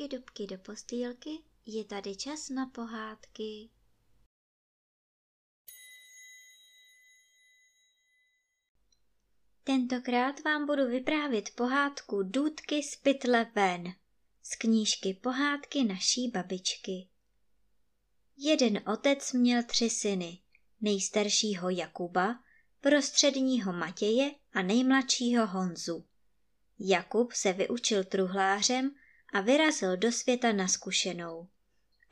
dubky, dubky do postýlky, je tady čas na pohádky. Tentokrát vám budu vyprávět pohádku Důdky z pytle ven z knížky Pohádky naší babičky. Jeden otec měl tři syny, nejstaršího Jakuba, prostředního Matěje a nejmladšího Honzu. Jakub se vyučil truhlářem a vyrazil do světa na zkušenou.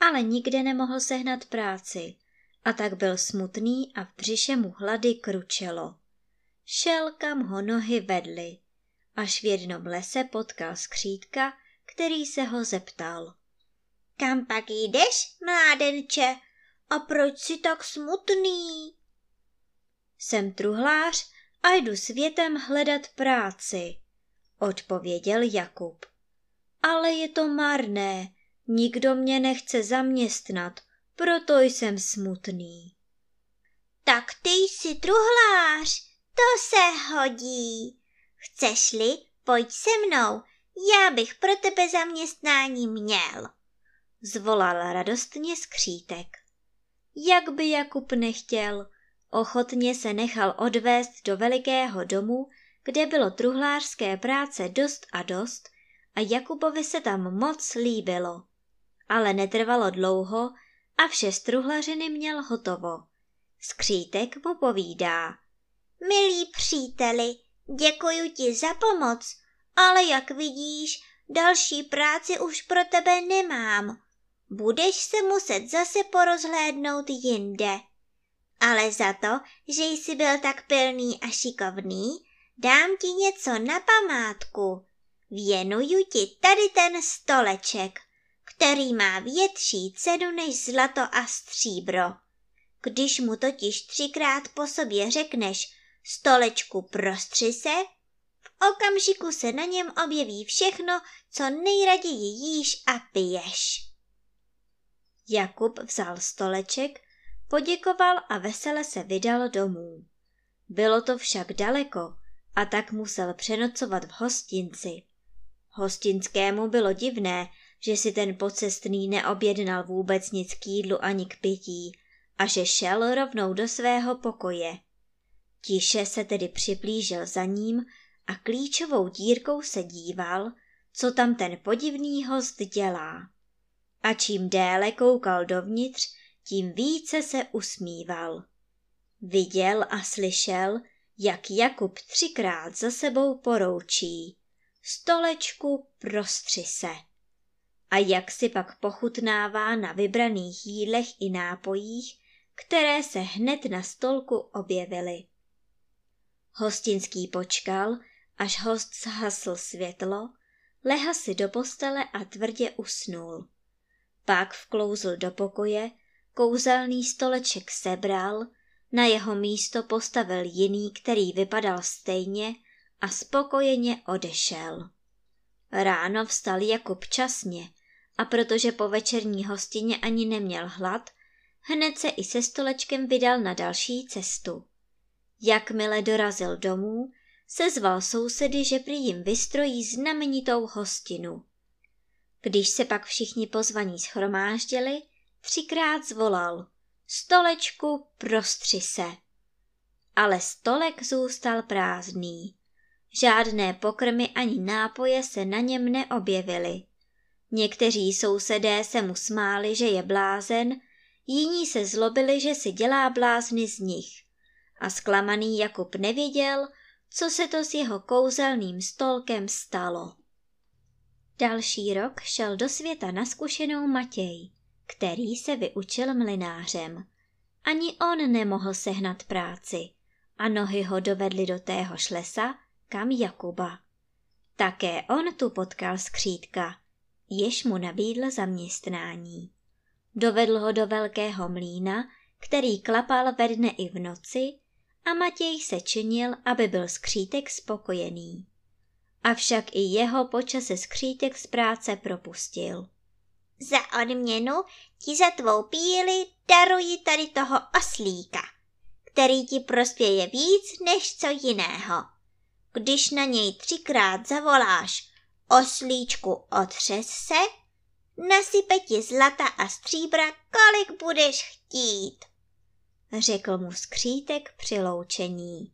Ale nikde nemohl sehnat práci a tak byl smutný a v břiše mu hlady kručelo. Šel, kam ho nohy vedly, až v jednom lese potkal skřítka, který se ho zeptal. Kam pak jdeš, mládenče? A proč jsi tak smutný? Jsem truhlář a jdu světem hledat práci, odpověděl Jakub. Ale je to marné, nikdo mě nechce zaměstnat, proto jsem smutný. Tak ty jsi truhlář, to se hodí. Chceš-li, pojď se mnou, já bych pro tebe zaměstnání měl. Zvolal radostně skřítek. Jak by Jakub nechtěl, ochotně se nechal odvést do velikého domu, kde bylo truhlářské práce dost a dost a Jakubovi se tam moc líbilo. Ale netrvalo dlouho a vše z truhlařiny měl hotovo. Skřítek mu povídá. Milý příteli, děkuji ti za pomoc, ale jak vidíš, další práci už pro tebe nemám. Budeš se muset zase porozhlédnout jinde. Ale za to, že jsi byl tak pilný a šikovný, dám ti něco na památku. Věnuju ti tady ten stoleček, který má větší cenu než zlato a stříbro. Když mu totiž třikrát po sobě řekneš stolečku prostři se, v okamžiku se na něm objeví všechno, co nejraději jíš a piješ. Jakub vzal stoleček, poděkoval a vesele se vydal domů. Bylo to však daleko a tak musel přenocovat v hostinci. Hostinskému bylo divné, že si ten pocestný neobjednal vůbec nic k jídlu ani k pití a že šel rovnou do svého pokoje. Tiše se tedy připlížil za ním a klíčovou dírkou se díval, co tam ten podivný host dělá. A čím déle koukal dovnitř, tím více se usmíval. Viděl a slyšel, jak Jakub třikrát za sebou poroučí. Stolečku prostři se. A jak si pak pochutnává na vybraných jídlech i nápojích, které se hned na stolku objevily. Hostinský počkal, až host zhasl světlo, leha si do postele a tvrdě usnul. Pak vklouzl do pokoje, kouzelný stoleček sebral, na jeho místo postavil jiný, který vypadal stejně a spokojeně odešel. Ráno vstal Jakub časně a protože po večerní hostině ani neměl hlad, hned se i se stolečkem vydal na další cestu. Jakmile dorazil domů, sezval sousedy, že prý jim vystrojí znamenitou hostinu. Když se pak všichni pozvaní schromáždili, třikrát zvolal Stolečku, prostři se. Ale stolek zůstal prázdný. Žádné pokrmy ani nápoje se na něm neobjevily. Někteří sousedé se mu smáli, že je blázen, jiní se zlobili, že si dělá blázny z nich. A zklamaný Jakub nevěděl, co se to s jeho kouzelným stolkem stalo. Další rok šel do světa na zkušenou Matěj, který se vyučil mlinářem. Ani on nemohl sehnat práci a nohy ho dovedly do téhož lesa, kam Jakuba. Také on tu potkal skřítka, jež mu nabídl zaměstnání. Dovedl ho do velkého mlína, který klapal ve dne i v noci a Matěj se činil, aby byl skřítek spokojený. Avšak i jeho počase skřítek z práce propustil. Za odměnu ti za tvou píli daruji tady toho oslíka, který ti prospěje víc než co jiného. Když na něj třikrát zavoláš oslíčku otřes se, nasype ti zlata a stříbra, kolik budeš chtít, řekl mu skřítek při loučení.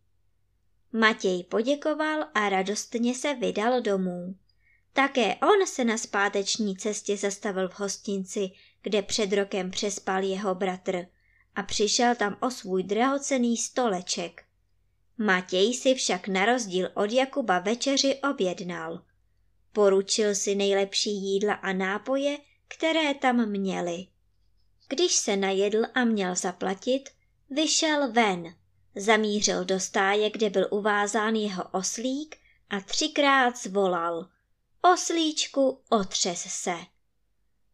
Matěj poděkoval a radostně se vydal domů. Také on se na zpáteční cestě zastavil v hostinci, kde před rokem přespal jeho bratr a přišel tam o svůj drahocený stoleček. Matěj si však na rozdíl od Jakuba večeři objednal. Poručil si nejlepší jídla a nápoje, které tam měli. Když se najedl a měl zaplatit, vyšel ven, zamířil do stáje, kde byl uvázán jeho oslík a třikrát zvolal. Oslíčku, otřes se.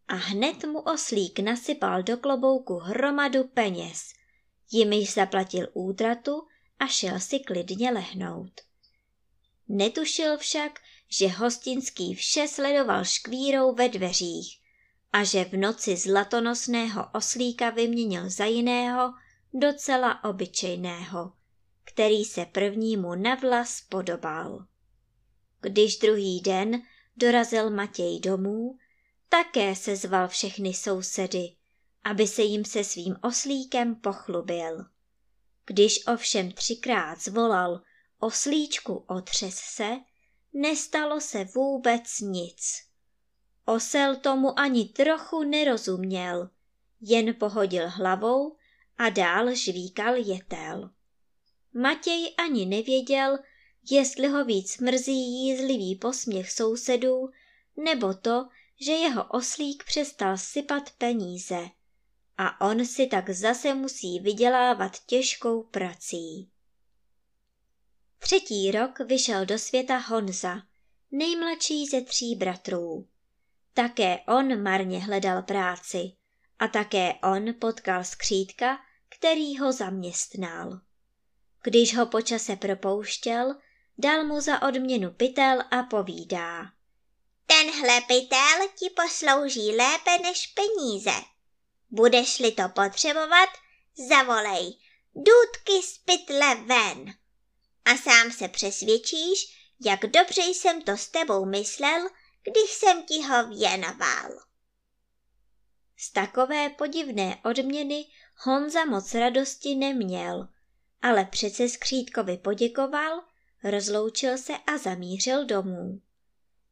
A hned mu oslík nasypal do klobouku hromadu peněz, jimiž zaplatil útratu a šel si klidně lehnout. Netušil však, že hostinský vše sledoval škvírou ve dveřích a že v noci zlatonosného oslíka vyměnil za jiného, docela obyčejného, který se prvnímu na vlas podobal. Když druhý den dorazil Matěj domů, také se zval všechny sousedy, aby se jim se svým oslíkem pochlubil. Když ovšem třikrát zvolal oslíčku otřes se, nestalo se vůbec nic. Osel tomu ani trochu nerozuměl, jen pohodil hlavou a dál žvíkal jetel. Matěj ani nevěděl, jestli ho víc mrzí jízlivý posměch sousedů, nebo to, že jeho oslík přestal sypat peníze a on si tak zase musí vydělávat těžkou prací. Třetí rok vyšel do světa Honza, nejmladší ze tří bratrů. Také on marně hledal práci a také on potkal skřítka, který ho zaměstnal. Když ho počase propouštěl, dal mu za odměnu pytel a povídá. Tenhle pytel ti poslouží lépe než peníze. Budeš-li to potřebovat, zavolej. Důdky z pytle ven. A sám se přesvědčíš, jak dobře jsem to s tebou myslel, když jsem ti ho věnoval. Z takové podivné odměny Honza moc radosti neměl, ale přece skřítkovi poděkoval, rozloučil se a zamířil domů.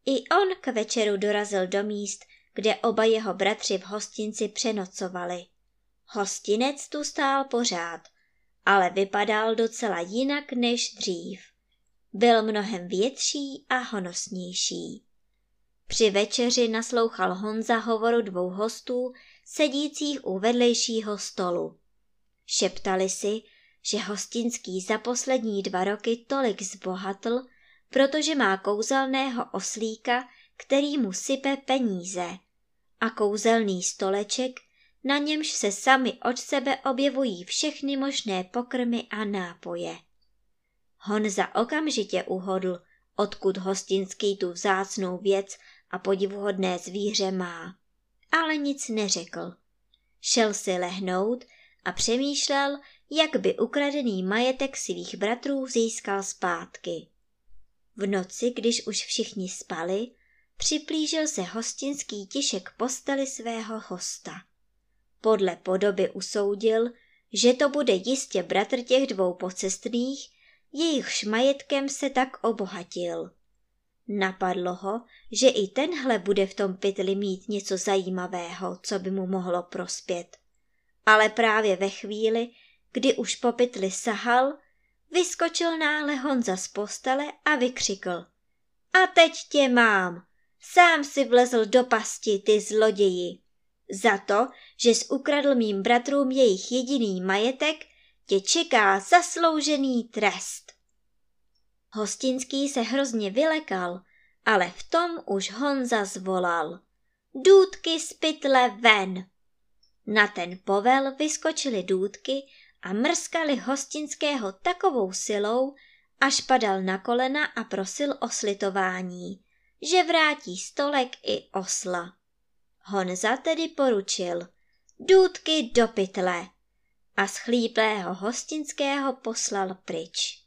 I on k večeru dorazil do míst, kde oba jeho bratři v hostinci přenocovali. Hostinec tu stál pořád, ale vypadal docela jinak než dřív. Byl mnohem větší a honosnější. Při večeři naslouchal Honza hovoru dvou hostů, sedících u vedlejšího stolu. Šeptali si, že hostinský za poslední dva roky tolik zbohatl, protože má kouzelného oslíka, který mu sype peníze a kouzelný stoleček, na němž se sami od sebe objevují všechny možné pokrmy a nápoje. Honza okamžitě uhodl, odkud hostinský tu vzácnou věc a podivuhodné zvíře má, ale nic neřekl. Šel si lehnout a přemýšlel, jak by ukradený majetek svých bratrů získal zpátky. V noci, když už všichni spali, připlížil se hostinský tiše k posteli svého hosta. Podle podoby usoudil, že to bude jistě bratr těch dvou pocestných, jejichž majetkem se tak obohatil. Napadlo ho, že i tenhle bude v tom pytli mít něco zajímavého, co by mu mohlo prospět. Ale právě ve chvíli, kdy už po pytli sahal, vyskočil náhle Honza z postele a vykřikl. A teď tě mám! Sám si vlezl do pasti, ty zloději. Za to, že jsi ukradl mým bratrům jejich jediný majetek, tě čeká zasloužený trest. Hostinský se hrozně vylekal, ale v tom už Honza zvolal. Důdky z pytle ven! Na ten povel vyskočily důdky a mrskali hostinského takovou silou, až padal na kolena a prosil o slitování, že vrátí stolek i osla. Honza tedy poručil, důdky do pytle a schlíplého hostinského poslal pryč.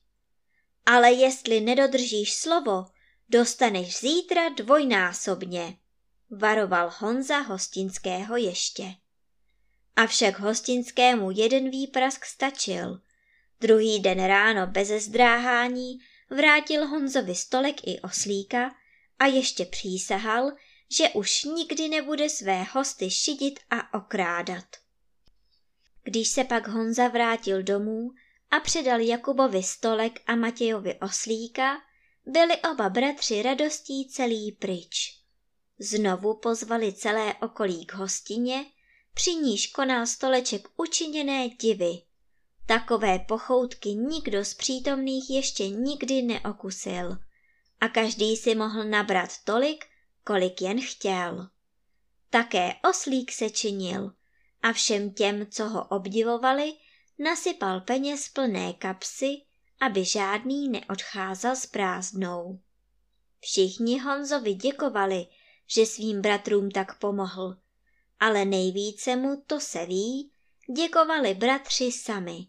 Ale jestli nedodržíš slovo, dostaneš zítra dvojnásobně. varoval Honza hostinského ještě. Avšak hostinskému jeden výprask stačil. Druhý den ráno beze zdráhání vrátil Honzovi stolek i oslíka a ještě přísahal, že už nikdy nebude své hosty šidit a okrádat. Když se pak Honza vrátil domů a předal Jakubovi stolek a Matějovi oslíka, byli oba bratři radostí celý pryč. Znovu pozvali celé okolí k hostině, při níž konal stoleček učiněné divy. Takové pochoutky nikdo z přítomných ještě nikdy neokusil a každý si mohl nabrat tolik, kolik jen chtěl. Také oslík se činil a všem těm, co ho obdivovali, nasypal peněz plné kapsy, aby žádný neodcházel s prázdnou. Všichni Honzovi děkovali, že svým bratrům tak pomohl, ale nejvíce mu, to se ví, děkovali bratři sami.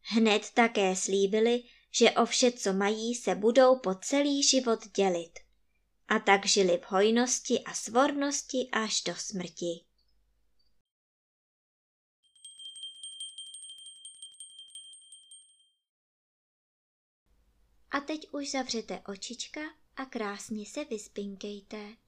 Hned také slíbili, že o vše, co mají, se budou po celý život dělit. A tak žili v hojnosti a svornosti až do smrti. A teď už zavřete očička a krásně se vyspinkejte.